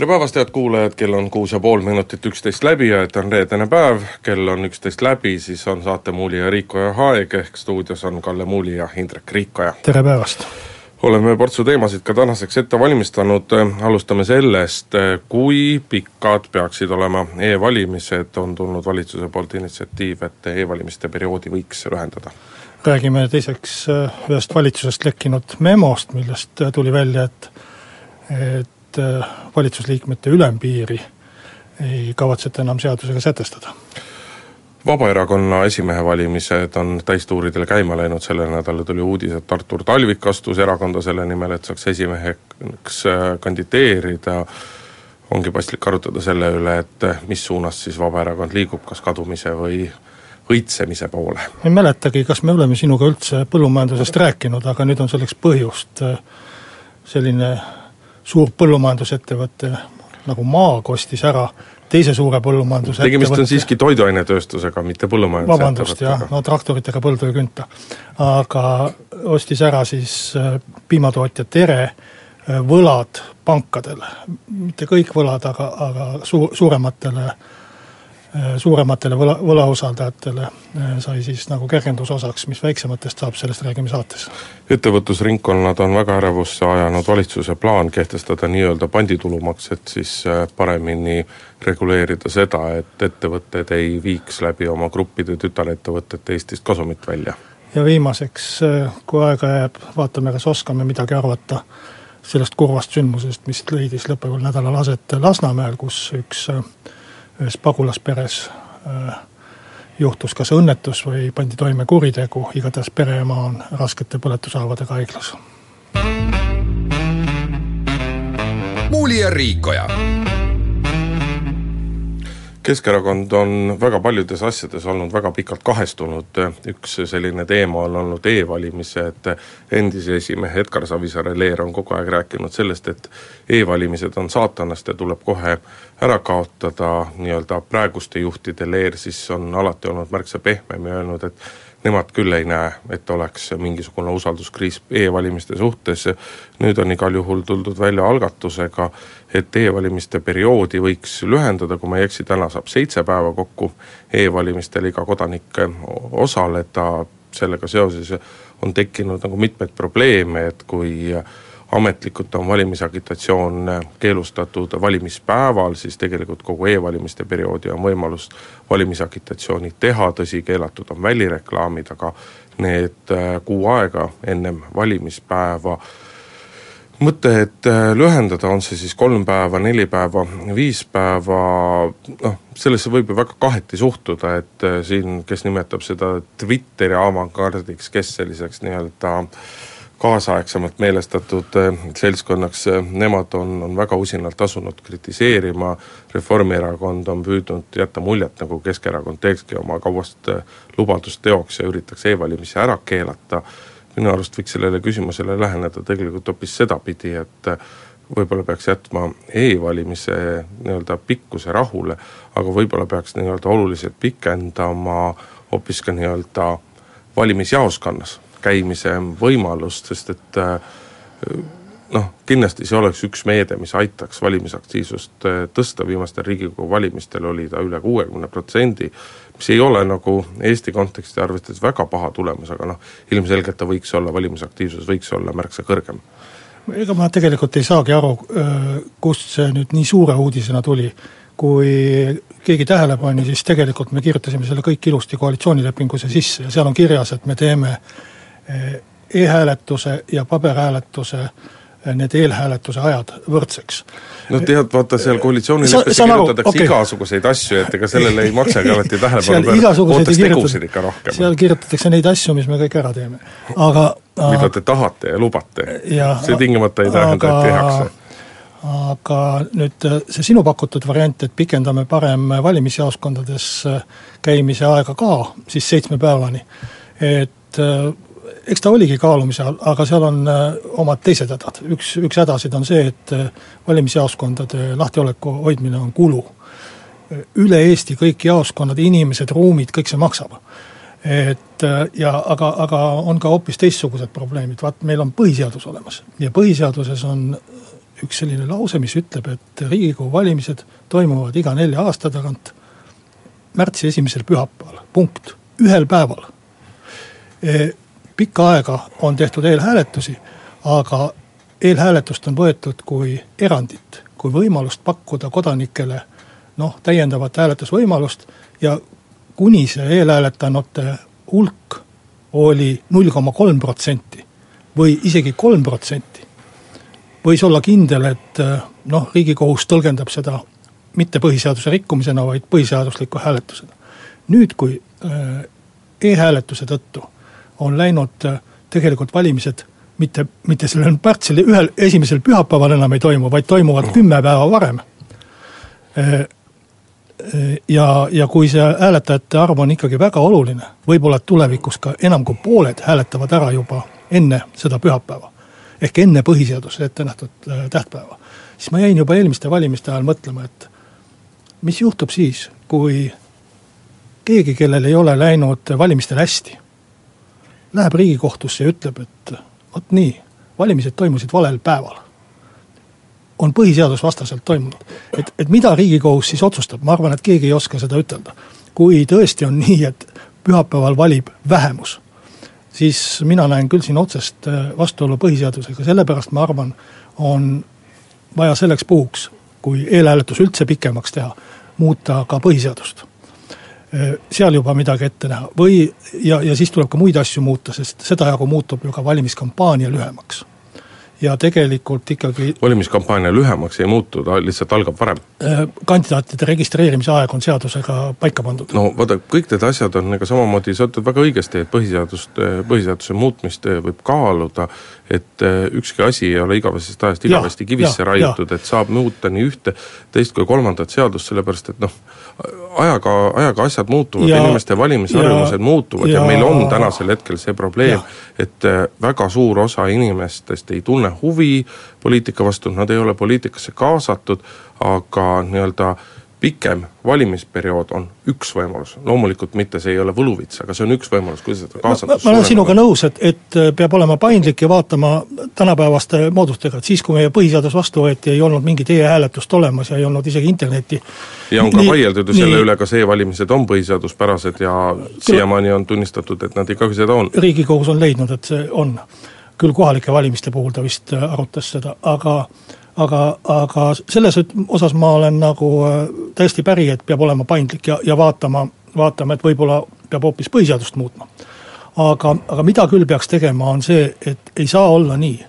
tere päevast, head kuulajad, kell on kuus ja pool minutit üksteist läbi ja et on reedene päev, kell on üksteist läbi, siis on saate Muuli ja Riikoja aeg, ehk stuudios on Kalle Muuli ja Indrek Riikoja. tere päevast! oleme portsu teemasid ka tänaseks ette valmistanud, alustame sellest, kui pikad peaksid olema e-valimised, on tulnud valitsuse poolt initsiatiiv, et e-valimiste perioodi võiks lühendada räägime teiseks ühest valitsusest lekkinud memost, millest tuli välja, et et äh, valitsusliikmete ülempiiri ei kavatseta enam seadusega sätestada. Vabaerakonna esimehe valimised on täistuuridel käima läinud, sellel nädalal tuli uudis, et Artur Talvik astus erakonda selle nimel, et saaks esimeheks kandideerida, ongi paslik arutada selle üle, et mis suunas siis Vabaerakond liigub, kas kadumise või õitsemise poole. ei mäletagi, kas me oleme sinuga üldse põllumajandusest rääkinud, aga nüüd on selleks põhjust, selline suur põllumajandusettevõte nagu Maag ostis ära teise suure põllumajandusettevõtte tegemist on siiski toiduainetööstusega, mitte põllumajandusettevõttega. vabandust, jah, no traktoritega põldu ei künta. aga ostis ära siis äh, piimatootja Tere äh, võlad pankadele, mitte kõik võlad, aga, aga suur, suurematele Äh, suurematele võla, võlausaldajatele äh, sai siis nagu kergendusosaks, mis väiksematest saab, sellest räägime saates. ettevõtlusringkonnad on väga ärevusse ajanud valitsuse plaan kehtestada nii-öelda panditulumaks, et siis äh, paremini reguleerida seda, et ettevõtted ei viiks läbi oma gruppide tütarettevõtete Eestist kasumit välja. ja viimaseks, kui aega jääb, vaatame, kas oskame midagi arvata sellest kurvast sündmusest, mis leidis lõppeval nädalal aset Lasnamäel, kus üks äh, ühes pagulasperes äh, juhtus kas õnnetus või pandi toime kuritegu, igatahes pereema on raskete põletushaavadega haiglas. muuli ja Riikoja Keskerakond on väga paljudes asjades olnud väga pikalt kahestunud, üks selline teema on olnud e-valimised, endise esimehe Edgar Savisaare-Leer on kogu aeg rääkinud sellest, et e-valimised on saatanast ja tuleb kohe ära kaotada, nii-öelda praeguste juhtide Leer siis on alati olnud märksa pehmem ja öelnud, et nemad küll ei näe, et oleks mingisugune usalduskriis e-valimiste suhtes, nüüd on igal juhul tuldud välja algatusega, et e-valimiste perioodi võiks lühendada, kui ma ei eksi, täna saab seitse päeva kokku e-valimistel iga kodanik osaleda, sellega seoses on tekkinud nagu mitmeid probleeme, et kui ametlikult on valimisagitatsioon keelustatud valimispäeval, siis tegelikult kogu e-valimiste perioodi on võimalus valimisagitatsiooni teha, tõsi, keelatud on välireklaamid, aga need äh, kuu aega ennem valimispäeva mõte, et äh, lühendada, on see siis kolm päeva, neli päeva, viis päeva, noh, sellesse võib ju väga kaheti suhtuda, et äh, siin, kes nimetab seda Twitteri avangardiks, kes selliseks nii-öelda kaasaegsemalt meelestatud äh, seltskonnaks, nemad on, on väga usinalt asunud kritiseerima, Reformierakond on püüdnud jätta muljet, nagu Keskerakond teekski oma kauast lubadust teoks ja üritaks e-valimisi ära keelata, minu arust võiks sellele küsimusele läheneda tegelikult hoopis sedapidi, et võib-olla peaks jätma e-valimise nii-öelda pikkuse rahule, aga võib-olla peaks nii-öelda oluliselt pikendama hoopis ka nii-öelda valimisjaoskonnas käimise võimalust, sest et äh, noh, kindlasti see oleks üks meede, mis aitaks valimisaktiivsust äh, tõsta, viimastel Riigikogu valimistel oli ta üle kuuekümne protsendi, mis ei ole nagu Eesti konteksti arvestades väga paha tulemus, aga noh, ilmselgelt ta võiks olla, valimisaktiivsus võiks olla märksa kõrgem. ega ma tegelikult ei saagi aru, äh, kust see nüüd nii suure uudisena tuli, kui keegi tähele pani, siis tegelikult me kirjutasime selle kõik ilusti koalitsioonilepingusse sisse ja seal on kirjas, et me teeme äh, Eh, e-hääletuse ja paberhääletuse eh, need eelhääletuse ajad võrdseks. no tead, vaata seal koalitsioonileppesse kirjutatakse okay. igasuguseid asju, et ega sellele ei maksagi alati tähelepanu pöörata, ootaks tegusid ikka rohkem. seal kirjutatakse neid asju, mis me kõik ära teeme, aga mida te tahate ja lubate, see tingimata ei tähenda, et tehakse. aga nüüd see sinu pakutud variant, et pikendame parem valimisjaoskondades käimise aega ka siis seitsme päevani, et eks ta oligi kaalumise all, aga seal on omad teised hädad, üks, üks hädasid on see, et valimisjaoskondade lahtioleku hoidmine on kulu. üle Eesti kõik jaoskonnad, inimesed, ruumid, kõik see maksab. Et ja aga, aga on ka hoopis teistsugused probleemid, vaat meil on põhiseadus olemas. Ja põhiseaduses on üks selline lause, mis ütleb, et Riigikogu valimised toimuvad iga nelja aasta tagant märtsi esimesel pühapäeval, punkt, ühel päeval. E,. pikka aega on tehtud eelhääletusi, aga eelhääletust on võetud kui erandit, kui võimalust pakkuda kodanikele noh, täiendavat hääletusvõimalust ja kuni see eelhääletanute hulk oli null koma kolm protsenti või isegi kolm protsenti, võis olla kindel, et noh, Riigikohus tõlgendab seda mitte põhiseaduse rikkumisena, vaid põhiseadusliku hääletusena. nüüd, kui äh, e-hääletuse tõttu on läinud äh, tegelikult valimised mitte, mitte sellel märtsil ühel, esimesel pühapäeval enam ei toimu, vaid toimuvad kümme päeva varem. Äh, ja, ja kui see hääletajate arv on ikkagi väga oluline, võib-olla et tulevikus ka enam kui pooled hääletavad ära juba enne seda pühapäeva ehk enne põhiseaduses ette nähtud äh, tähtpäeva, siis ma jäin juba eelmiste valimiste ajal mõtlema, et mis juhtub siis, kui keegi, kellel ei ole läinud valimistel hästi, läheb Riigikohtusse ja ütleb, et vot nii, valimised toimusid valel päeval. on põhiseadusvastaselt toimunud. et, et mida Riigikohus siis otsustab, ma arvan, et keegi ei oska seda ütelda. kui tõesti on nii, et pühapäeval valib vähemus siis mina näen küll siin otsest äh, vastuolu põhiseadusega, sellepärast ma arvan, on vaja selleks puhuks, kui eelhääletus üldse pikemaks teha, muuta ka põhiseadust. Äh, seal juba midagi ette näha. Või, ja, ja siis tuleb ka muid asju muuta, sest sedajagu muutub ju ka valimiskampaania lühemaks ja tegelikult ikkagi valimiskampaania lühemaks ei muutu, ta lihtsalt algab varem? Äh, kandidaatide registreerimise aeg on seadusega paika pandud. no vaata, kõik need asjad on ega samamoodi, sa ütled väga õigesti, et põhiseadust, põhiseaduse muutmist võib kaaluda, et äh, ükski asi ei ole igavesest ajast igavesti kivisse raiutud, et saab muuta nii ühte, teist kui kolmandat seadust, sellepärast et noh, ajaga, ajaga asjad muutuvad, inimeste valimisharjumused muutuvad ja, ja meil on tänasel hetkel see probleem, et äh, väga suur osa inimestest ei tunne huvi poliitika vastu, nad ei ole poliitikasse kaasatud, aga nii-öelda äh, pikem valimisperiood on üks võimalus, loomulikult mitte see ei ole võluvits, aga see on üks võimalus, kuidas seda kaasatust ma olen sinuga nõus, et, et peab olema paindlik ja vaatama tänapäevaste moodustega, et siis, kui meie põhiseadus vastu võeti, ei olnud mingit e-hääletust olemas ja ei olnud isegi internetti. ja on ka vaieldud ju selle üle, kas e-valimised on põhiseaduspärased ja siiamaani on tunnistatud, et nad ikkagi seda on. riigikohus on leidnud, et see on. Küll kohalike valimiste puhul ta vist arutas seda, aga aga, aga selles osas ma olen nagu äh, täiesti päri, et peab olema paindlik ja, ja vaatama, vaatama, et võib-olla peab hoopis põhiseadust muutma. aga, aga mida küll peaks tegema, on see, et ei saa olla nii,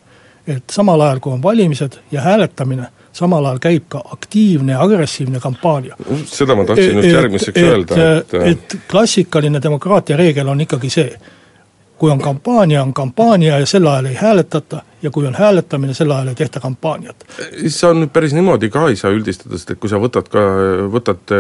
et samal ajal, kui on valimised ja hääletamine, samal ajal käib ka aktiivne ja agressiivne kampaania. seda ma tahtsin just järgmiseks et, öelda, et et klassikaline demokraatia reegel on ikkagi see, kui on kampaania, on kampaania ja sel ajal ei hääletata ja kui on hääletamine, sel ajal ei tehta kampaaniat. see on nüüd päris niimoodi ka ei saa üldistada, sest et kui sa võtad ka, võtad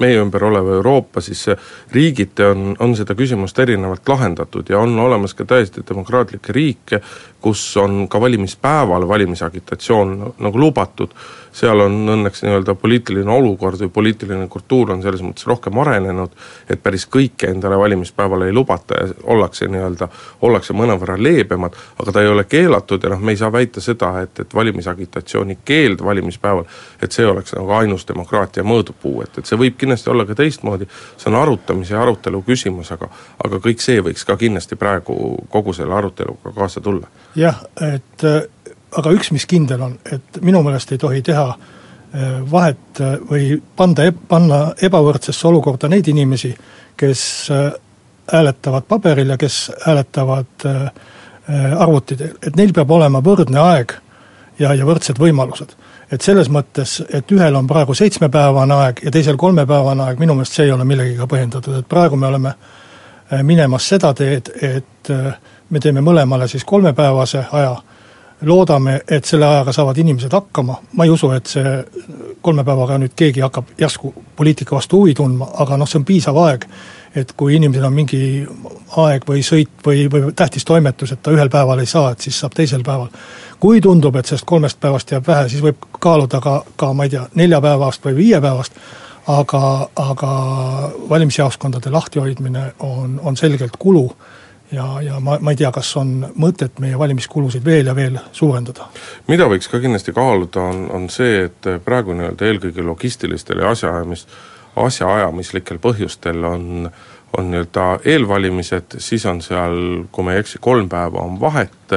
meie ümber oleva Euroopa, siis riigiti on, on seda küsimust erinevalt lahendatud ja on olemas ka täiesti demokraatlikke riike, kus on ka valimispäeval valimisagitatsioon nagu lubatud seal on õnneks nii-öelda poliitiline olukord või poliitiline kultuur on selles mõttes rohkem arenenud, et päris kõike endale valimispäeval ei lubata ja ollakse nii-öelda, ollakse mõnevõrra leebemad, aga ta ei ole keelatud ja noh, me ei saa väita seda, et, et valimisagitatsiooni keeld valimispäeval, et see oleks nagu ainus demokraatia mõõdupuu, et, et see võib kindlasti olla ka teistmoodi, see on arutamise ja arutelu küsimus, aga aga kõik see võiks ka kindlasti praegu kogu selle aruteluga kaasa tulla. jah, et aga üks, mis kindel on, et minu meelest ei tohi teha äh, vahet äh, või panda, panna ebavõrdsesse olukorda neid inimesi, kes äh, hääletavad paberil ja kes hääletavad arvuti teel, et neil peab olema võrdne aeg ja, ja võrdsed võimalused. et selles mõttes, et ühel on praegu seitsmepäevane aeg ja teisel kolmepäevane aeg, minu meelest see ei ole millegagi põhjendatud, et praegu me oleme minemas seda teed, et me teeme mõlemale siis kolmepäevase aja loodame, et selle ajaga saavad inimesed hakkama, ma ei usu, et see kolme päevaga nüüd keegi hakkab järsku poliitika vastu huvi tundma, aga noh, see on piisav aeg, et kui inimesel on mingi aeg või sõit või, või tähtis toimetus, et ta ühel päeval ei saa, et siis saab teisel päeval. kui tundub, et sellest kolmest päevast jääb vähe, siis võib kaaluda ka, ka ma ei tea, neljapäevast või viiepäevast, aga, aga valimisjaoskondade lahtihoidmine on, on selgelt kulu ja, ja ma, ma ei tea, kas on mõtet meie valimiskulusid veel ja veel suurendada. mida võiks ka kindlasti kaaluda, on, on see, et praegu nii-öelda eelkõige logistilistel ja asjaajamis, asjaajamislikel põhjustel on on nii-öelda eelvalimised, siis on seal, kui ma ei eksi, kolm päeva on vahet,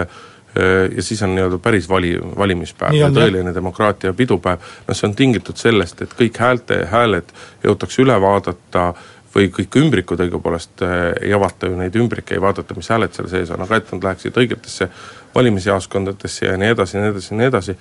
ja siis on nii-öelda päris vali, valimispäev ja tõeline demokraatia pidupäev, noh see on tingitud sellest, et kõik häälte, hääled jõutakse üle vaadata, või kõik ümbrikud õigupoolest äh, ei avata ju neid ümbrikke, ei vaadata, mis hääled seal sees on, aga et nad läheksid õigetesse valimisjaoskondadesse ja nii edasi ja nii edasi ja nii edasi,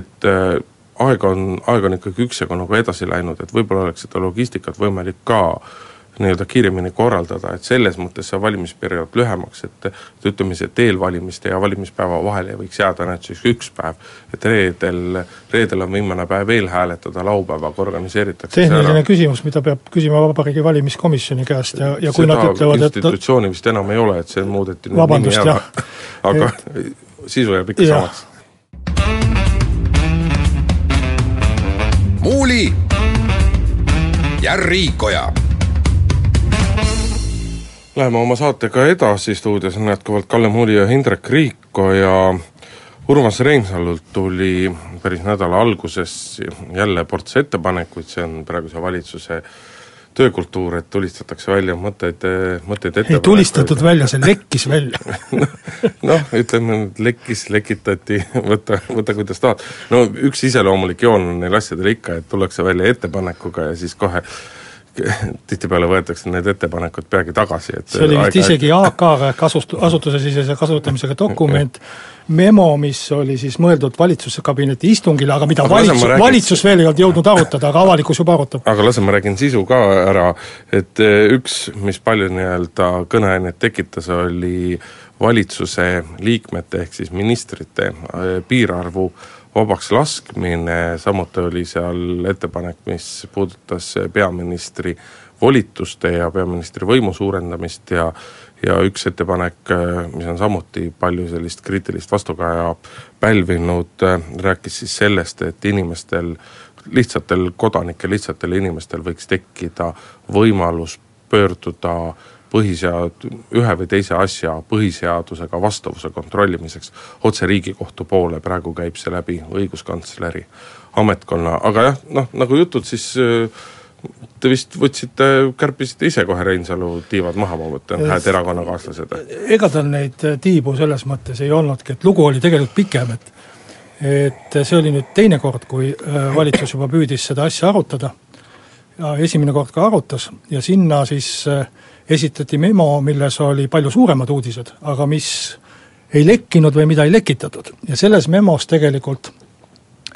et äh, aeg on, aeg on ikkagi üksjagu nagu edasi läinud, et võib-olla oleks seda logistikat võimalik ka äh, nii-öelda kiiremini korraldada, et selles mõttes saab valimisperiood lühemaks, et et ütleme siis, et eelvalimiste ja valimispäeva vahele võiks jääda näiteks üks päev. et reedel, reedel on viimane päev eelhääletada, laupäevaga organiseeritakse tehniline küsimus, mida peab küsima Vabariigi Valimiskomisjoni käest ja, ja kui Seda nad ütlevad, et institutsiooni vist enam ei ole, et see muudeti nimi ära, aga et... sisu jääb ikka ja. samaks. muuli ja Riikoja Läheme oma saatega edasi, stuudios on jätkuvalt Kalle Muuli ja Hindrek Riiko ja Urmas Reinsalult tuli päris nädala alguses jälle ports ettepanekuid, see on praeguse valitsuse töökultuur, et tulistatakse välja mõtteid, mõtteid ei tulistatud välja, see lekkis välja noh, ütleme nüüd lekkis, lekitati, võta, võta kuidas tahad. no üks iseloomulik joon on neil asjadel ikka, et tullakse välja ettepanekuga ja siis kohe tihtipeale võetakse need ettepanekud peagi tagasi, et see oli vist isegi AK-ga ehk asust-, asutusesisese kasutamisega dokument, memo, mis oli siis mõeldud valitsuskabineti istungile, aga mida aga valitsus, räägin... valitsus veel ei olnud jõudnud arutada, aga avalikkus juba arutab. aga lase, ma räägin sisu ka ära, et eh, üks, mis palju nii-öelda kõneainet tekitas, oli valitsuse liikmete ehk siis ministrite eh, piirarvu vabaks laskmine, samuti oli seal ettepanek, mis puudutas peaministri volituste ja peaministri võimu suurendamist ja ja üks ettepanek, mis on samuti palju sellist kriitilist vastukaja pälvinud, rääkis siis sellest, et inimestel, lihtsatel kodanikel, lihtsatel inimestel võiks tekkida võimalus pöörduda põhisead-, ühe või teise asja põhiseadusega vastavuse kontrollimiseks otse Riigikohtu poole, praegu käib see läbi õiguskantsleri ametkonna, aga jah, noh nagu jutud siis Te vist võtsite, kärpisite ise kohe Reinsalu tiivad maha, ma mõtlen, hääd erakonnakaaslased? ega tal neid tiibu selles mõttes ei olnudki, et lugu oli tegelikult pikem, et et see oli nüüd teine kord, kui äh, valitsus juba püüdis seda asja arutada esimene kord ka arutas ja sinna siis äh, esitati memo, milles oli palju suuremad uudised, aga mis ei lekkinud või mida ei lekitatud. ja selles memos tegelikult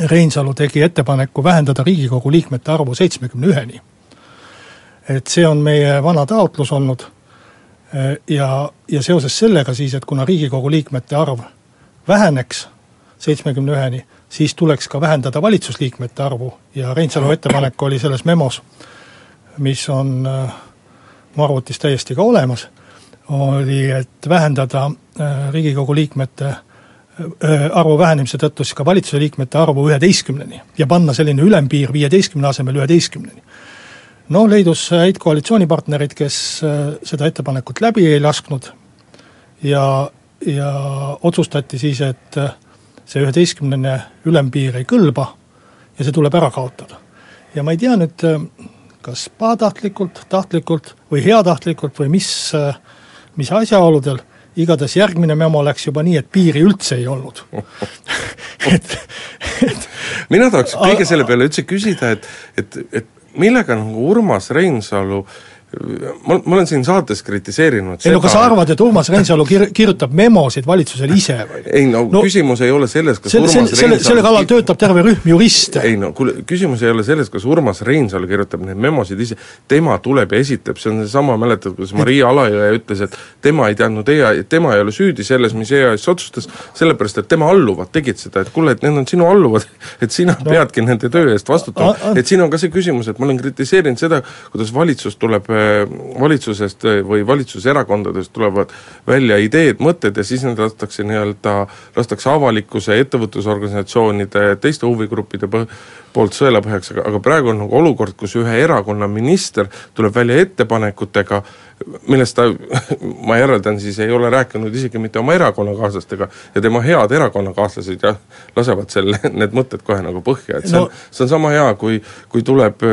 Reinsalu tegi ettepaneku vähendada Riigikogu liikmete arvu seitsmekümne üheni. et see on meie vana taotlus olnud ja, ja seoses sellega siis, et kuna Riigikogu liikmete arv väheneks seitsmekümne üheni, siis tuleks ka vähendada valitsusliikmete arvu ja Reinsalu ettepanek oli selles memos, mis on äh, mu arvutis täiesti ka olemas, oli, et vähendada äh, Riigikogu liikmete äh, arvu vähenemise tõttu siis ka valitsuse liikmete arvu üheteistkümneni ja panna selline ülempiir viieteistkümne asemel üheteistkümneni. no leidus häid koalitsioonipartnereid, kes äh, seda ettepanekut läbi ei lasknud ja, ja otsustati siis, et see üheteistkümnene ülempiir ei kõlba ja see tuleb ära kaotada. ja ma ei tea nüüd, kas pahatahtlikult, tahtlikult või heatahtlikult või mis, mis asjaoludel, igatahes järgmine memo läks juba nii, et piiri üldse ei olnud et, et mina tahaks kõige selle peale üldse küsida, et, et, et millega nagu Urmas Reinsalu ma, ma olen siin saates kritiseerinud ei no kas sa arvad, et Urmas Reinsalu kir-, kirjutab memosid valitsusele ise või? ei no, no küsimus ei ole selles, kas selle, Urmas selle, selle, selle kallal töötab terve rühm juriste. ei no kuule, küsimus ei ole selles, kas Urmas Reinsalu kirjutab neid memosid ise, tema tuleb ja esitab, see on seesama, mäletad, kuidas Maria Alajõe ütles, et tema ei teadnud EA, tema ei ole süüdi selles, mis EAS otsustas, sellepärast et tema alluvad tegid seda, et kuule, et need on sinu alluvad, et sina no. peadki nende töö eest vastutama, et siin on ka see küsimus, et ma olen kritiseerinud seda, kuidas valitsus tuleb valitsusest või valitsuserakondadest tulevad välja ideed, mõtted ja siis need lastakse nii-öelda, lastakse avalikkuse, ettevõtlusorganisatsioonide, teiste huvigruppide põ-, poolt sõelapõhjaks, aga praegu on nagu olukord, kus ühe erakonna minister tuleb välja ettepanekutega, millest ta, ma järeldan siis, ei ole rääkinud isegi mitte oma erakonnakaaslastega ja tema head erakonnakaaslased jah, lasevad selle, need mõtted kohe nagu põhja, et see no. on, see on sama hea, kui kui tuleb,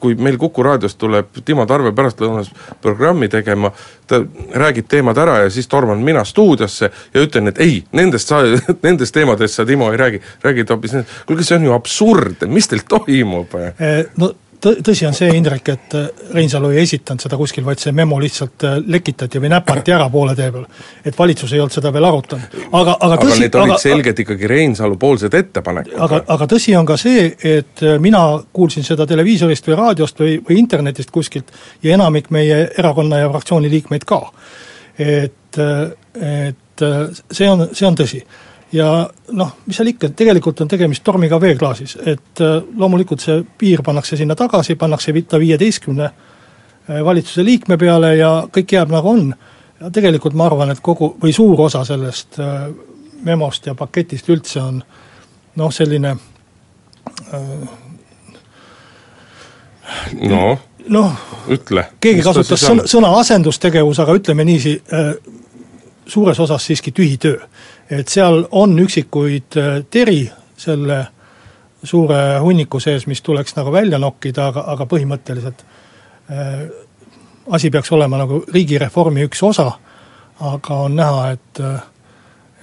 kui meil Kuku raadios tuleb Timo Tarve pärastlõunas programmi tegema, ta räägib teemad ära ja siis torman mina stuudiosse ja ütlen, et ei, nendest sa, nendest teemadest sa, Timo, ei räägi, räägid hoopis kuulge, see on ju absurd, mis teil toimub? Eh, no tõ-, tõsi on see, Indrek, et äh, Reinsalu ei esitanud seda kuskil, vaid see memo lihtsalt äh, lekitati või näpati ära poole tee peal. et valitsus ei olnud seda veel arutanud, aga, aga tõsi aga need olid aga, selgelt ikkagi Reinsalu poolsed ettepanekud. aga, aga tõsi on ka see, et äh, mina kuulsin seda televiisorist või raadiost või, või internetist kuskilt ja enamik meie erakonna ja fraktsiooni liikmeid ka. et, et see on, see on tõsi ja noh, mis seal ikka, tegelikult on tegemist tormiga veeklaasis, et äh, loomulikult see piir pannakse sinna tagasi, pannakse ta viieteistkümne äh, valitsuse liikme peale ja kõik jääb nagu on. ja tegelikult ma arvan, et kogu, või suur osa sellest äh, memost ja paketist üldse on noh, selline no, noh, ütle. keegi kasutas sõna, sõna asendustegevus, aga ütleme niiviisi, suures osas siiski tühi töö et seal on üksikuid äh, teri selle suure hunniku sees, mis tuleks nagu välja nokkida, aga, aga põhimõtteliselt äh, asi peaks olema nagu riigireformi üks osa, aga on näha, et äh,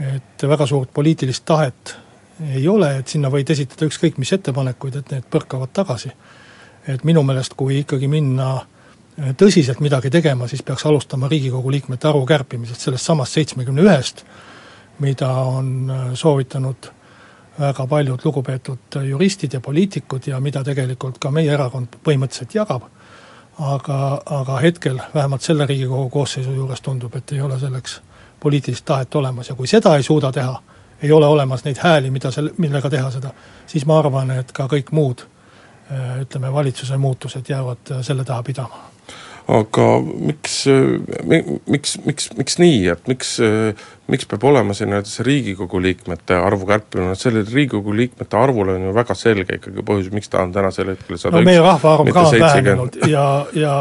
et väga suurt poliitilist tahet ei ole, et sinna võid esitada ükskõik mis ettepanekuid, et need põrkavad tagasi. et minu meelest, kui ikkagi minna äh, tõsiselt midagi tegema, siis peaks alustama Riigikogu liikmete arvu kärpimisest, sellest samast seitsmekümne ühest, mida on äh, soovitanud väga paljud lugupeetud juristid ja poliitikud ja mida tegelikult ka meie erakond põhimõtteliselt jagab, aga, aga hetkel, vähemalt selle Riigikogu koosseisu juures tundub, et ei ole selleks poliitilist tahet olemas. Ja kui seda ei suuda teha, ei ole olemas neid hääli, mida selle, millega teha seda, siis ma arvan, et ka kõik muud äh, ütleme, valitsuse muutused jäävad äh, selle taha pidama aga miks, miks, miks, miks nii, et miks, miks peab olema see nii-öelda see Riigikogu liikmete arvu kärpimine, et sellel Riigikogu liikmete arvul on ju väga selge ikkagi põhjus, miks ta on tänasel hetkel sada no meie rahvaarv ka on vähenenud ja, ja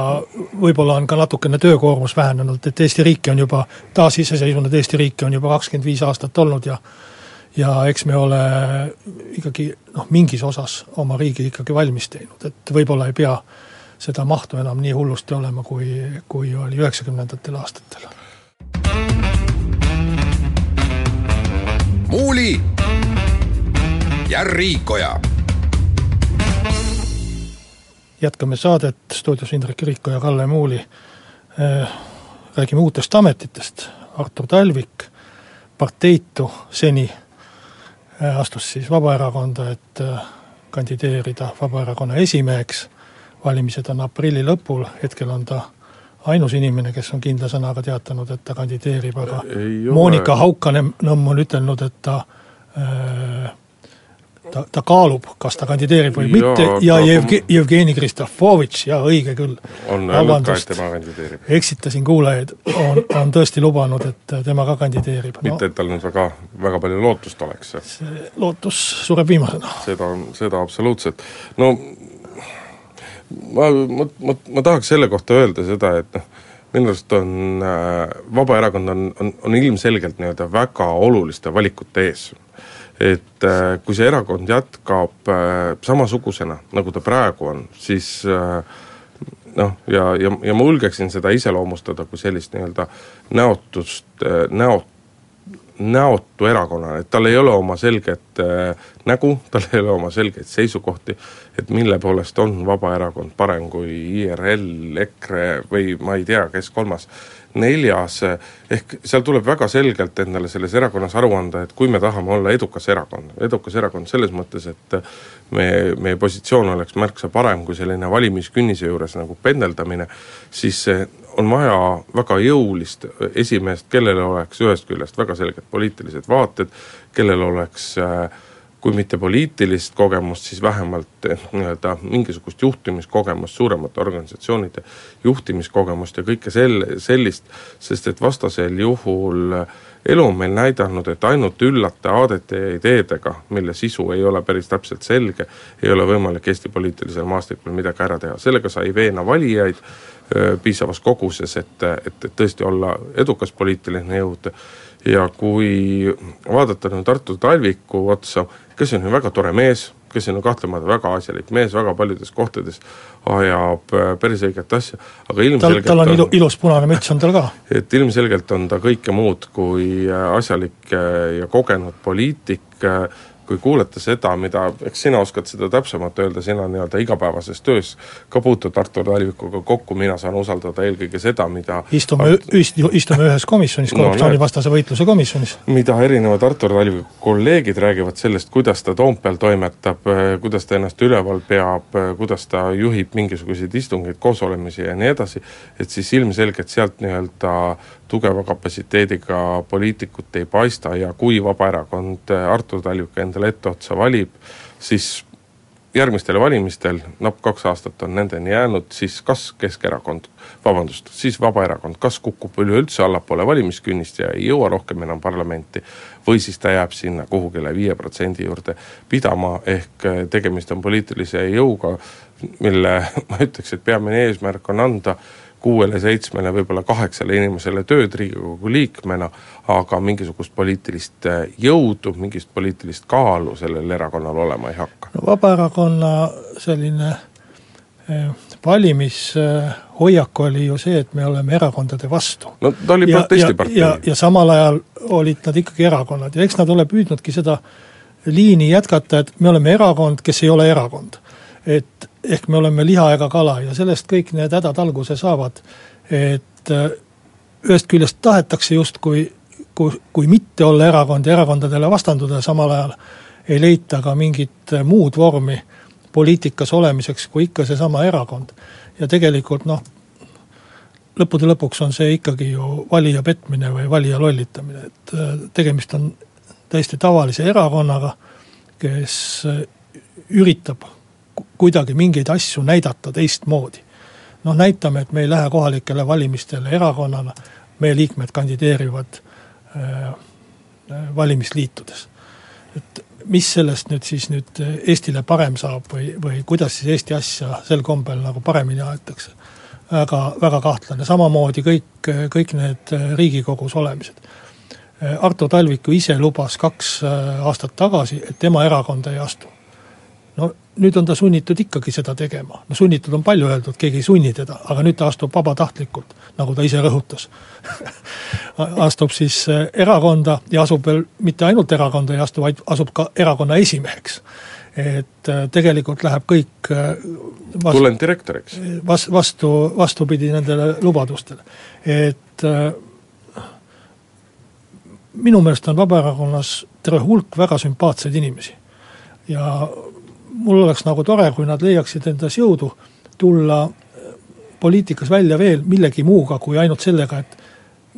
võib-olla on ka natukene töökoormus vähenenud, et Eesti riiki on juba, taasiseseisvunud Eesti riiki on juba kakskümmend viis aastat olnud ja ja eks me ole ikkagi noh, mingis osas oma riigi ikkagi valmis teinud, et võib-olla ei pea äh, seda mahtu enam nii hullusti olema, kui, kui oli üheksakümnendatel aastatel. muuli ja Riikoja. jätkame saadet, stuudios Indrek Riiko ja Kalle Muuli. Äh, räägime uutest ametitest, Artur Talvik, parteitu seni, äh, astus siis Vabaerakonda, et äh, kandideerida Vabaerakonna esimeheks valimised on aprilli lõpul, hetkel on ta ainus inimene, kes on kindla sõnaga teatanud, et ta kandideerib, aga Monika Haukanõmm on ütelnud, et ta äh, ta, ta kaalub, kas ta kandideerib või ja, mitte ja Jevge-, Jevgeni Kristofovitš, jaa, õige küll. kandideerib. eksitasin kuulajaid, on, on tõesti lubanud, et tema ka kandideerib. mitte, et tal nüüd väga, väga palju lootust oleks. see lootus sureb viimasena. seda, seda absoluutselt. no ma, ma, ma, ma tahaks selle kohta öelda seda, et noh, minu arust on äh,, Vabaerakond on, on, on ilmselgelt nii-öelda väga oluliste valikute ees. et äh, kui see erakond jätkab äh, samasugusena, nagu ta praegu on, siis äh, noh, ja, ja, ja ma julgeksin seda iseloomustada kui sellist nii-öelda näotust äh,, näot-, näotu erakonnana, et tal ei ole oma selget äh, nägu, tal ei ole oma selgeid seisukohti, et mille poolest on Vabaerakond parem kui IRL, EKRE või ma ei tea, kes kolmas neljas, ehk seal tuleb väga selgelt endale selles erakonnas aru anda, et kui me tahame olla edukas erakond, edukas erakond selles mõttes, et me, meie positsioon oleks märksa parem kui selline valimiskünnise juures nagu pendeldamine, siis on vaja väga jõulist esimeest, kellel oleks ühest küljest väga selged poliitilised vaated, kellel oleks äh, kui mitte poliitilist kogemust, siis vähemalt eh, nii-öelda mingisugust juhtimiskogemust, suuremate organisatsioonide juhtimiskogemust ja kõike sel-, sellist, sest et vastasel juhul elu on meil näidanud, et ainult üllate aadete ja ideedega, mille sisu ei ole päris täpselt selge, ei ole võimalik Eesti poliitilisel maastikul midagi ära teha, sellega sai veena valijaid piisavas koguses, et, et, tõesti olla edukas poliitiline jõud ja kui vaadata nüüd Artur Talviku otsa, kes on ju väga tore mees, kes on ju kahtlemata väga asjalik mees, väga paljudes kohtades ajab äh, päris õiget asja, aga ilmselgelt tal, tal on ilu, ilus punane müts on tal ka. et ilmselgelt on ta kõike muud kui äh, asjalik äh, ja kogenud poliitik, kui kuulete seda, mida, eks sina oskad seda täpsemalt öelda, sina nii-öelda igapäevases töös ka puutud Artur Talvikuga kokku, mina saan usaldada eelkõige seda, mida istume Art..., istume ühes komisjonis, korruptsioonivastase no, võitluse komisjonis. mida erinevad Artur Talviku kolleegid räägivad sellest, kuidas ta Toompeal toimetab, kuidas ta ennast üleval peab, kuidas ta juhib mingisuguseid istungeid, koosolemisi ja nii edasi, et siis ilmselgelt sealt nii-öelda tugeva kapatsiteediga poliitikut ei paista ja kui Vabaerakond Artur Talvik endale etteotsa valib, siis järgmistel valimistel, napp kaks aastat on nendeni jäänud, siis kas Keskerakond, vabandust, siis Vabaerakond kas kukub üleüldse allapoole valimiskünnist ja ei jõua rohkem enam parlamenti, või siis ta jääb sinna kuhugile viie protsendi juurde pidama, ehk tegemist on poliitilise jõuga, mille ma ütleks, et peamine eesmärk on anda kuuele-seitsmele, võib-olla kaheksale inimesele tööd Riigikogu liikmena, aga mingisugust poliitilist äh, jõudu, mingit poliitilist kaalu sellel erakonnal olema ei hakka. no Vabaerakonna selline äh, valimishoiak oli ju see, et me oleme erakondade vastu. no ta oli protestipartei. ja, ja, ja samal ajal olid nad ikkagi erakonnad ja eks nad ole püüdnudki seda liini jätkata, et me oleme erakond, kes ei ole erakond. et ehk me oleme liha ega kala ja sellest kõik need hädad alguse saavad, et äh, ühest küljest tahetakse justkui, kui, kui mitte olla erakond ja erakondadele vastanduda, samal ajal ei leita ka mingit muud vormi poliitikas olemiseks, kui ikka seesama erakond. ja tegelikult noh, lõppude lõpuks on see ikkagi ju valija petmine või valija lollitamine, et äh, tegemist on täiesti tavalise erakonnaga, kes äh, üritab kuidagi mingeid asju näidata teistmoodi. noh, näitame, et me ei lähe kohalikele valimistele erakonnana, meie liikmed kandideerivad äh, valimisliitudes. et mis sellest nüüd siis nüüd Eestile parem saab või, või kuidas siis Eesti asja sel kombel nagu paremini aetakse, väga, väga kahtlane, samamoodi kõik, kõik need Riigikogus olemised. Arto Talvik ju ise lubas kaks aastat tagasi, et tema erakonda ei astu no nüüd on ta sunnitud ikkagi seda tegema, no sunnitud on palju öeldud, keegi ei sunni teda, aga nüüd ta astub vabatahtlikult, nagu ta ise rõhutas astub siis äh, erakonda ja asub veel mitte ainult erakonda ei astu, vaid asub ka erakonna esimeheks. et äh, tegelikult läheb kõik äh, vastu, tulen direktoriks. Vas-, vastu, vastupidi nendele lubadustele, et minu meelest on Vabaerakonnas terve hulk väga sümpaatseid inimesi ja mul oleks nagu tore, kui nad leiaksid endas jõudu tulla poliitikas välja veel millegi muuga kui ainult sellega, et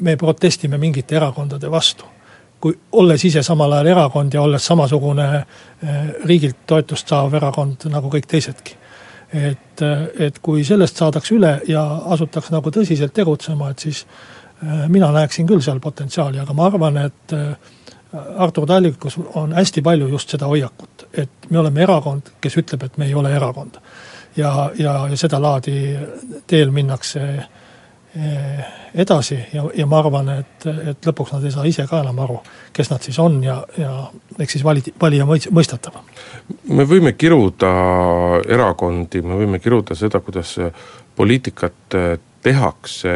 me protestime mingite erakondade vastu. kui olles ise samal ajal erakond ja olles samasugune eh, riigilt toetust saav erakond nagu kõik teisedki. et, eh, et kui sellest saadaks üle ja asutaks nagu tõsiselt tegutsema, et siis eh, mina näeksin küll seal potentsiaali, aga ma arvan, et Artur Talvikus on hästi palju just seda hoiakut, et me oleme erakond, kes ütleb, et me ei ole erakond. ja, ja, ja sedalaadi teel minnakse eh, edasi ja, ja ma arvan, et, et lõpuks nad ei saa ise ka enam aru, kes nad siis on ja, ja eks siis vali, valija mõistatab. me võime kiruda erakondi, me võime kiruda seda, kuidas poliitikat tehakse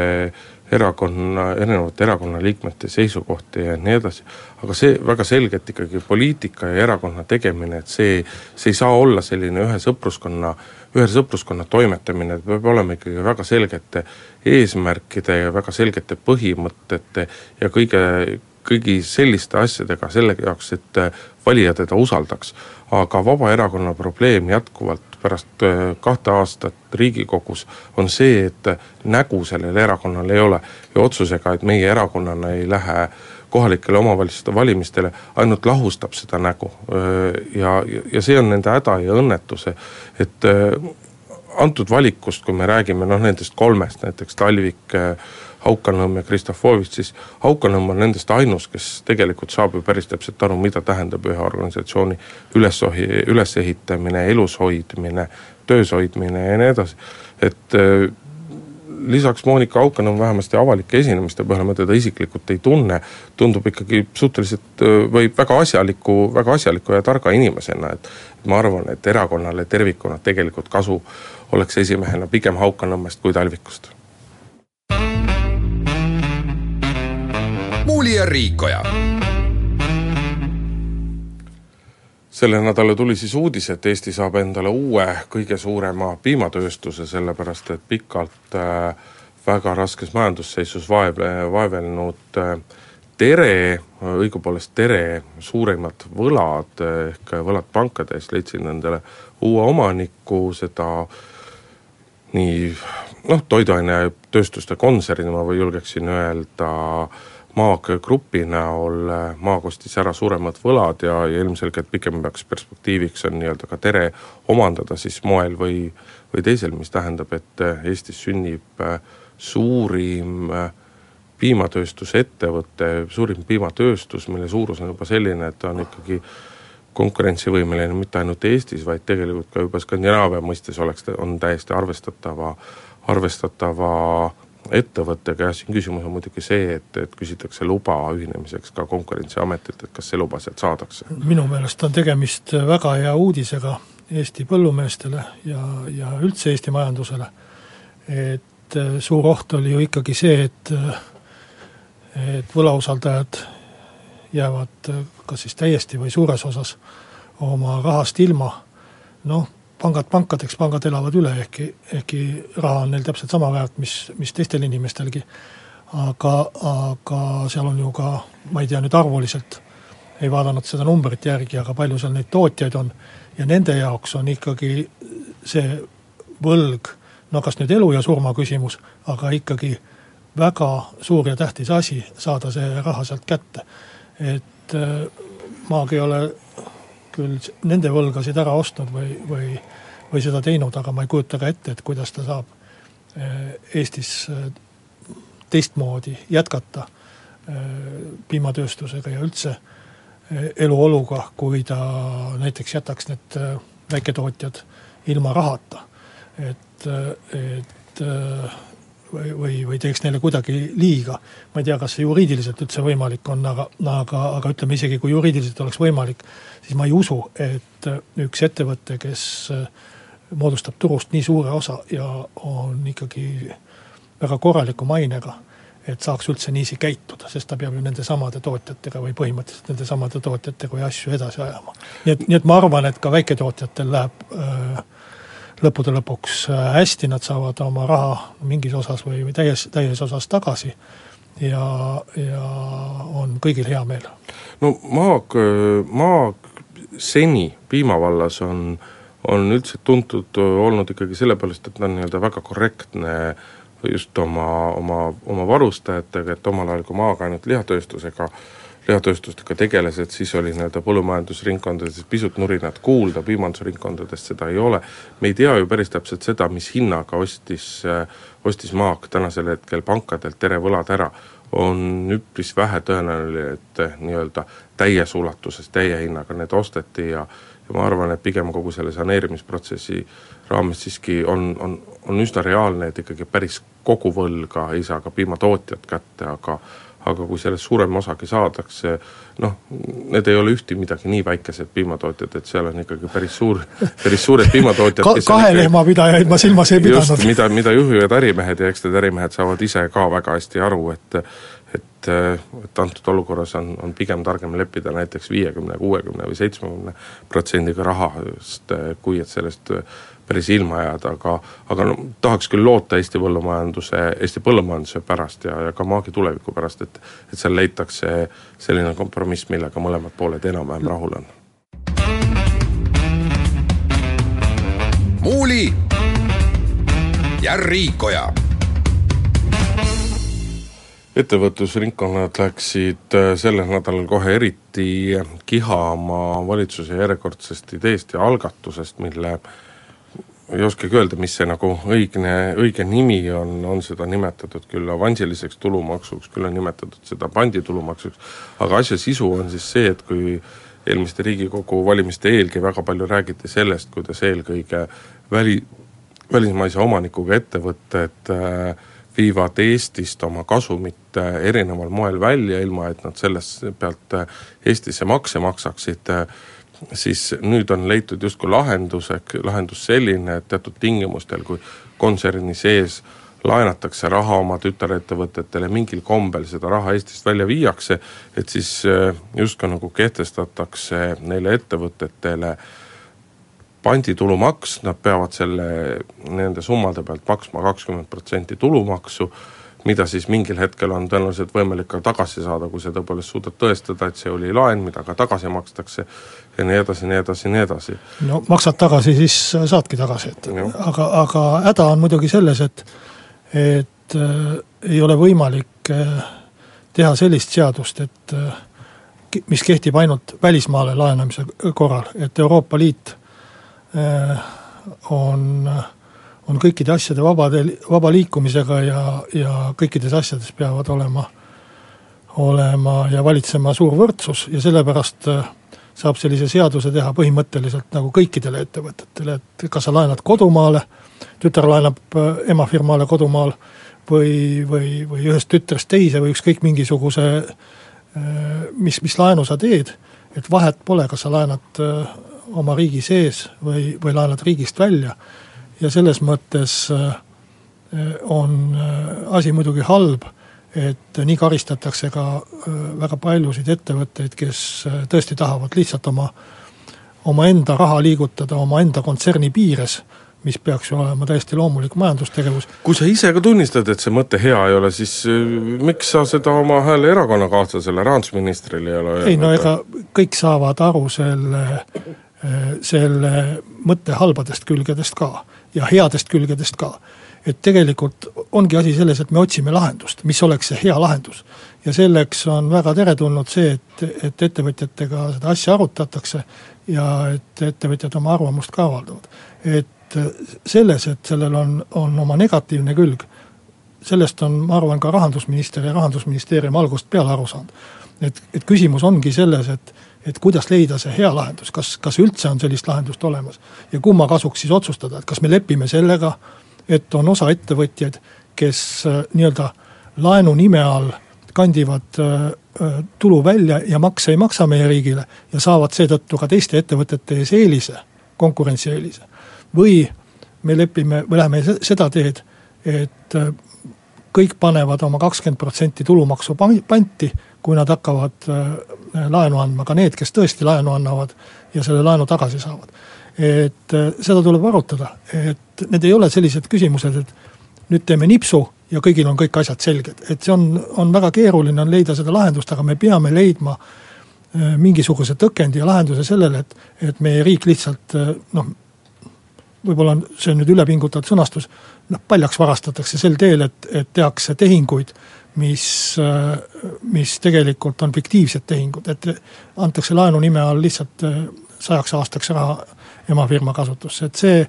erakonna, erinevate erakonnaliikmete seisukohti ja nii edasi, aga see väga selgelt ikkagi poliitika ja erakonna tegemine, et see, see ei saa olla selline ühe sõpruskonna, ühe sõpruskonna toimetamine, peab olema ikkagi väga selgete eesmärkide ja väga selgete põhimõtete ja kõige, kõigi selliste asjadega selle jaoks, et valija teda usaldaks. aga Vabaerakonna probleem jätkuvalt pärast äh, kahte aastat Riigikogus on see, et nägu sellel erakonnal ei ole ja otsusega, et meie erakonnana ei lähe kohalikele omavalitsuste valimistele, ainult lahustab seda nägu. Äh, ja, ja see on nende häda ja õnnetuse, et äh, antud valikust, kui me räägime noh, nendest kolmest, näiteks Talvik äh,, Haukanõmm ja Kristofovitš, siis Haukanõmm on nendest ainus, kes tegelikult saab ju päris täpselt aru, mida tähendab ühe organisatsiooni üles, ülesehitamine, elus hoidmine, töös hoidmine ja nii edasi, et äh, lisaks Monika Haukanõmm vähemasti avalike esinemiste põhjal, ma teda isiklikult ei tunne, tundub ikkagi suhteliselt äh, või väga asjaliku, väga asjaliku ja targa inimesena, et ma arvan, et erakonnale tervikuna tegelikult kasu oleks esimehena pigem Haukanõmmest kui Talvikust Muuli ja Riikoja. selle nädala tuli siis uudis, et Eesti saab endale uue kõige suurema piimatööstuse, sellepärast et pikalt äh, väga raskes majandusseisus vaev, vaevelnud äh, Tere, õigupoolest Tere suurimad võlad ehk võlad pankades leidsid endale uue omaniku, seda nii noh, toiduainetööstuste kontserni ma või julgeksin öelda äh, Maag Grupi näol äh, Maag ostis ära suuremad võlad ja, ja ilmselgelt pikemaks perspektiiviks on nii-öelda ka Tere omandada siis moel või, või teisel, mis tähendab, et äh, Eestis sünnib äh, suurim piimatööstusettevõte, suurim piimatööstus, mille suurus on juba selline, et ta on ikkagi konkurentsivõimeline mitte ainult Eestis, vaid tegelikult ka juba Skandinaavia mõistes oleks, on täiesti arvestatava, arvestatava ettevõttega jah, siin küsimus on muidugi see, et, et küsitakse luba ühinemiseks ka Konkurentsiametilt, et kas see luba sealt saadakse? minu meelest on tegemist väga hea uudisega Eesti põllumeestele ja, ja üldse Eesti majandusele, et äh, suur oht oli ju ikkagi see, et äh, et võlausaldajad jäävad äh, kas siis täiesti või suures osas oma rahast ilma, noh, pangad pankadeks, pangad elavad üle, ehkki, ehkki raha on neil täpselt sama väärt, mis, mis teistel inimestelgi. aga, aga seal on ju ka, ma ei tea nüüd arvuliselt, ei vaadanud seda numbrit järgi, aga palju seal neid tootjaid on ja nende jaoks on ikkagi see võlg, no kas nüüd elu ja surma küsimus, aga ikkagi väga suur ja tähtis asi saada see raha sealt kätte. et äh, maagi ei ole küll nende võlgasid ära ostnud või, või, või seda teinud, aga ma ei kujuta ka ette, et kuidas ta saab eh, Eestis eh, teistmoodi jätkata eh, piimatööstusega ja üldse eluoluga, kui ta näiteks jätaks need väiketootjad ilma rahata. et, et või, või, või teeks neile kuidagi liiga. ma ei tea, kas see juriidiliselt üldse võimalik on, aga, aga, aga ütleme isegi, kui juriidiliselt oleks võimalik, siis ma ei usu, et üks ettevõte, kes moodustab turust nii suure osa ja on ikkagi väga korraliku mainega, et saaks üldse niiviisi käituda, sest ta peab ju nendesamade tootjatega või põhimõtteliselt nendesamade tootjatega või asju edasi ajama. nii et, nii et ma arvan, et ka väiketootjatel läheb öö, lõppude lõpuks äh, hästi, nad saavad oma raha mingis osas või, või täies, täies osas tagasi ja, ja on kõigil hea meel. no maag, maag seni piimavallas on, on üldse tuntud olnud ikkagi sellepärast, et ta on nii-öelda väga korrektne just oma, oma, oma varustajatega, et omal ajal, kui maag ainult lihatööstusega äh, lihatööstustega tegeles, et siis oli nii-öelda põllumajandusringkondades pisut nurinat kuulda, piimandusringkondades seda ei ole. me ei tea ju päris täpselt seda, mis hinnaga ostis, ostis Maak tänasel hetkel pankadelt Tere võlad ära. on üpris vähe tõenäoline, et nii-öelda täies ulatuses, täie hinnaga need osteti ja ja ma arvan, et pigem kogu selle saneerimisprotsessi raames siiski on, on, on üsna reaalne, et ikkagi päris kogu võlga ei saa ka piimatootjad kätte, aga aga kui sellest suurem osagi saadakse, noh, need ei ole ühti midagi nii väikesed piimatootjad, et seal on ikkagi päris suur, päris suured piimatootjad Ka, kahe lehmapidajaid ma silmas ei pidanud. mida, mida juhivad ärimehed ja eks need ärimehed saavad ise ka väga hästi aru, et et, et antud olukorras on, on pigem targem leppida näiteks viiekümne, kuuekümne või seitsmekümne protsendiga rahast, kui et sellest päris ilma jääda, aga aga no tahaks küll loota Eesti põllumajanduse, Eesti põllumajanduse pärast ja, ja ka maagi tuleviku pärast, et et seal leitakse selline kompromiss, millega mõlemad pooled enam-vähem rahul on. muuli ja Riikoja ettevõtlusringkonnad läksid äh, sellel nädalal kohe eriti kihama valitsuse järjekordsest ideest ja algatusest, mille ei oskagi öelda, mis see nagu õigne, õige nimi on, on seda nimetatud küll avansiliseks tulumaksuks, küll on nimetatud seda panditulumaksuks, aga asja sisu on siis see, et kui eelmiste Riigikogu valimiste eelgi väga palju räägiti sellest, kuidas eelkõige väli, välismaise omanikuga ettevõtted äh, viivad Eestist oma kasumit äh, erineval moel välja, ilma et nad sellest pealt äh, Eestisse makse maksaksid siis nüüd on leitud justkui lahendus, lahendus selline, et teatud tingimustel, kui kontserni sees laenatakse raha oma tütarettevõtetele, mingil kombel seda raha Eestist välja viiakse, et siis äh, justkui nagu kehtestatakse neile ettevõtetele panditulumaks, nad peavad selle, nende summade pealt maksma kakskümmend protsenti tulumaksu mida siis mingil hetkel on tõenäoliselt võimalik ka tagasi saada, kui sa tõepoolest suudad tõestada, et see oli laen, mida ka tagasi makstakse ja nii edasi, nii edasi, nii edasi. no maksad tagasi, siis saadki tagasi, et no. aga, aga häda on muidugi selles, et et äh, ei ole võimalik äh, teha sellist seadust, et äh, mis kehtib ainult välismaale laenamise korral, et Euroopa Liit äh, on on kõikide asjade vabade, vaba liikumisega ja, ja kõikides asjades peavad olema, olema ja valitsema suur võrdsus ja sellepärast äh, saab sellise seaduse teha põhimõtteliselt nagu kõikidele ettevõtetele, et kas sa laenad kodumaale, tütar laenab äh, emafirmale kodumaal või, või, või ühest tütrest teise või ükskõik mingisuguse äh, mis, mis laenu sa teed, et vahet pole, kas sa laenad oma riigi sees või, või laenad riigist välja. Ja selles mõttes äh, on äh, asi muidugi halb, et nii karistatakse ka äh, väga paljusid ettevõtteid, kes tõesti tahavad lihtsalt oma, omaenda raha liigutada omaenda kontserni piires, mis peaks ju olema täiesti loomulik majandustegevus. kui sa ise ka tunnistad, et see mõte hea ei ole, siis miks sa seda oma hääle erakonnakaaslasele, rahandusministrile ei ole öelnud? ei no ega kõik saavad aru selle, selle mõtte halbadest külgedest ka ja headest külgedest ka. Et tegelikult ongi asi selles, et me otsime lahendust, mis oleks see hea lahendus. ja selleks on väga teretulnud see, et, et ettevõtjatega seda asja arutatakse ja et ettevõtjad oma arvamust ka avaldavad. et selles, et sellel on, on oma negatiivne külg, sellest on, ma arvan, ka rahandusminister ja rahandusministeerium algusest peale aru saanud. et, et küsimus ongi selles, et et kuidas leida see hea lahendus, kas, kas üldse on sellist lahendust olemas ja kumma kasuks siis otsustada, et kas me lepime sellega, et on osa ettevõtjaid, kes äh, nii-öelda laenu nime all kandivad äh, äh, tulu välja ja makse ei maksa meie riigile ja saavad seetõttu ka teiste ettevõtete ees eelise, konkurentsieelise. või me lepime või läheme seda teed, et kõik panevad oma kakskümmend protsenti tulumaksu panti, kui nad hakkavad laenu andma, ka need, kes tõesti laenu annavad ja selle laenu tagasi saavad. Et äh, seda tuleb arutada, et need ei ole sellised küsimused, et nüüd teeme nipsu ja kõigil on kõik asjad selged, et see on, on väga keeruline on leida seda lahendust, aga me peame leidma äh, mingisuguse tõkendi ja lahenduse sellele, et, et meie riik lihtsalt äh, noh, võib-olla on see nüüd ülepingutatud sõnastus, noh paljaks varastatakse sel teel, et, et tehakse tehinguid mis, mis tegelikult on fiktiivsed tehingud, et antakse laenu nime all lihtsalt sajaks aastaks raha emafirma kasutusse, et see,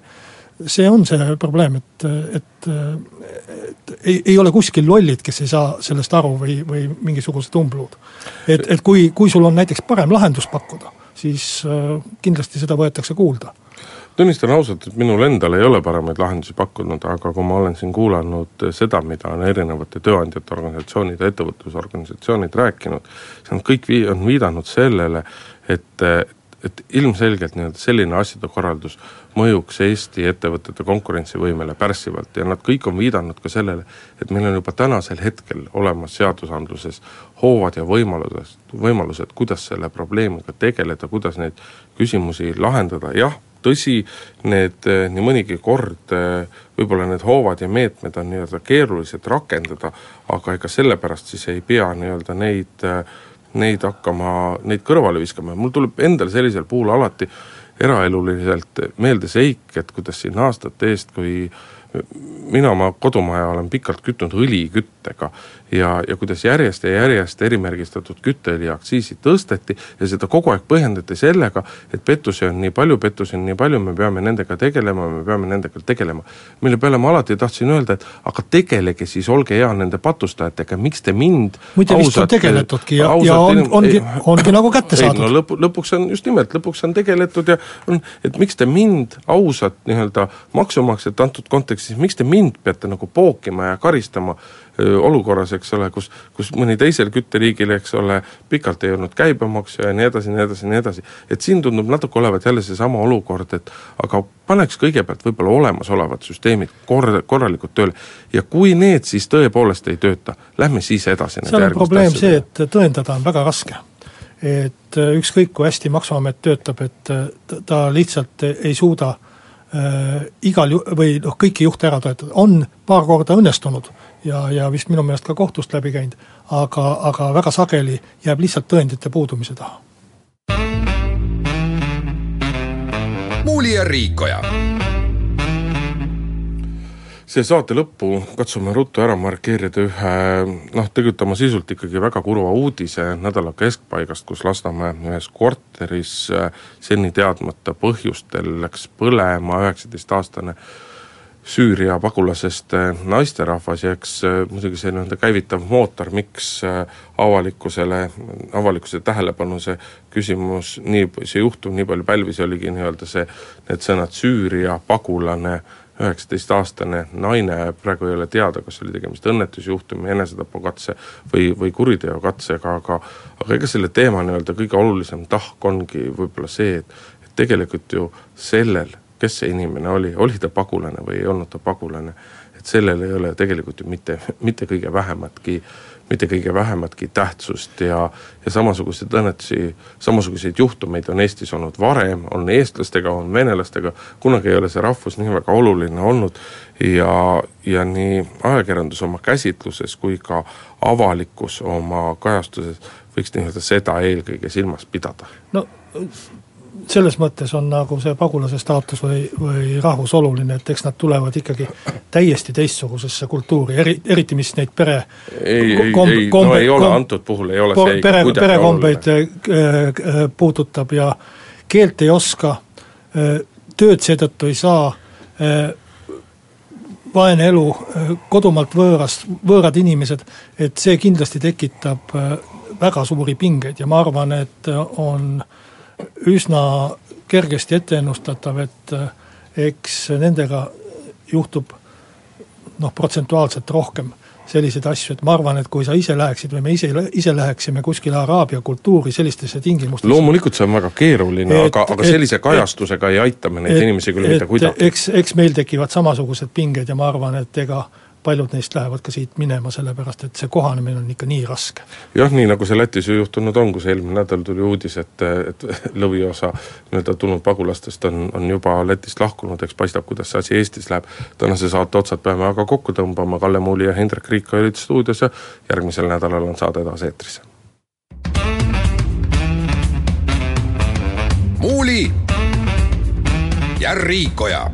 see on see probleem, et, et, et ei, ei ole kuskil lollid, kes ei saa sellest aru või, või mingisugused umbluud. et, et kui, kui sul on näiteks parem lahendus pakkuda, siis äh, kindlasti seda võetakse kuulda tunnistan ausalt, et minul endal ei ole paremaid lahendusi pakkunud, aga kui ma olen siin kuulanud seda, mida on erinevate tööandjate organisatsioonid ja ettevõtlusorganisatsioonid rääkinud, siis nad kõik vii-, on viidanud sellele, et, et ilmselgelt nii-öelda selline asjade korraldus mõjuks Eesti ettevõtete konkurentsivõimele pärssivalt. Ja nad kõik on viidanud ka sellele, et meil on juba tänasel hetkel olemas seadusandluses hoovad ja võimalused, võimalused, kuidas selle probleemiga tegeleda, kuidas neid küsimusi lahendada, jah tõsi, need eh, nii mõnigi kord eh, võib-olla need hoovad ja meetmed on nii-öelda keerulised rakendada, aga ega sellepärast siis ei pea nii-öelda neid, eh, neid hakkama, neid kõrvale viskama. Mul tuleb endal sellisel puhul alati eraeluliselt meelde seik, et kuidas siin aastate eest, kui mina oma kodumaja olen pikalt kütnud õliküttega ja, ja kuidas järjest ja järjest erimärgistatud kütteõli aktsiisi tõsteti ja seda kogu aeg põhjendati sellega, et pettusi on nii palju, pettusi on nii palju, me peame nendega tegelema, me peame nendega tegelema. mille peale ma alati tahtsin öelda, et aga tegelege siis, olge hea nende patustajatega, miks te mind muide vist on tegeletudki ja, ja on, ongi, ongi nagu kätte saadud. no lõpu, lõpuks on, just nimelt, lõpuks on tegeletud ja on, et miks te mind, ausat nii-öelda maksumaksjat antud kontekstis, miks te mind peate nagu pookima ja karistama olukorras, eks ole, kus, kus mõni teisel kütteliigil, eks ole, pikalt ei olnud käibemaksu ja nii edasi, nii edasi, nii edasi. et siin tundub natuke olevat jälle seesama olukord, et aga paneks kõigepealt võib-olla olemasolevad süsteemid kor-, korralikult tööle ja kui need siis tõepoolest ei tööta, lähme siis edasi. seal on probleem see, et tõendada on väga raske et ükskõik, kui hästi Maksuamet töötab, et ta lihtsalt ei suuda äh, igal ju-, või noh, kõiki juhte ära toetada, on paar korda õnnestunud ja, ja vist minu meelest ka kohtust läbi käinud, aga, aga väga sageli jääb lihtsalt tõendite puudumise taha. muuli ja Riikoja siia saate lõppu katsume ruttu ära markeerida ühe noh, tegelikult oma sisult ikkagi väga kurva uudise nädala keskpaigast, kus Lasnamäe ühes korteris seni teadmata põhjustel läks põlema üheksateistaastane Süüria pagulasest äh, naisterahvas ja eks äh, muidugi see nii-öelda käivitav mootor, miks äh, avalikkusele, avalikkuse tähelepanu see küsimus, nii, see juhtum nii palju pälvis, oligi nii-öelda see, need sõnad Süüria pagulane, üheksateistaastane naine, praegu ei ole teada, kas oli tegemist õnnetusjuhtumi, enesetapukatse või, või kuriteokatsega, aga aga ega selle teema nii-öelda kõige olulisem tahk ongi võib-olla see, et tegelikult ju sellel kes see inimene oli, oli ta pagulane või ei olnud ta pagulane, et sellel ei ole tegelikult ju mitte, mitte kõige vähematki, mitte kõige vähematki tähtsust ja, ja samasuguseid õnnetusi, samasuguseid juhtumeid on Eestis olnud varem, on eestlastega, on venelastega, kunagi ei ole see rahvus nii väga oluline olnud ja, ja nii ajakirjandus oma käsitluses kui ka avalikkus oma kajastuses võiks nii-öelda seda eelkõige silmas pidada. no selles mõttes on nagu see pagulase staatus või, või rahvus oluline, et eks nad tulevad ikkagi täiesti teistsugusesse kultuuri, eri, eriti mis neid pere ei, ei, ei, no ei ole, antud puhul ei ole see pere, perekombeid äh, äh, puudutab ja keelt ei oska, äh, tööd seetõttu ei saa, vaene elu, kodumaalt võõras, võõrad inimesed, et see kindlasti tekitab väga suuri pingeid ja ma arvan, et on äh, üsna kergesti etteennustatav, et eh, eks nendega juhtub noh, protsentuaalselt rohkem selliseid asju, et ma arvan, et kui sa ise läheksid või me ise, ise läheksime kuskile araabia kultuuri sellistesse tingimustesse loomulikult see on väga keeruline, aga, aga sellise kajastusega et, ei aita me neid et, inimesi küll mitte kuidagi. eks, eks meil tekivad samasugused pinged ja ma arvan, et ega paljud neist lähevad ka siit minema, sellepärast et see kohanemine on ikka nii raske. jah, nii nagu see Lätis ju juhtunud on, kus eelmine nädal tuli uudis, et, et lõviosa nii-öelda tulnud pagulastest on, on juba Lätist lahkunud, eks paistab, kuidas see asi Eestis läheb. tänase saate otsad peame aga kokku tõmbama, Kalle Muuli ja Hendrik Riik olid stuudios ja järgmisel nädalal on saade taas eetris. muuli ja Riikoja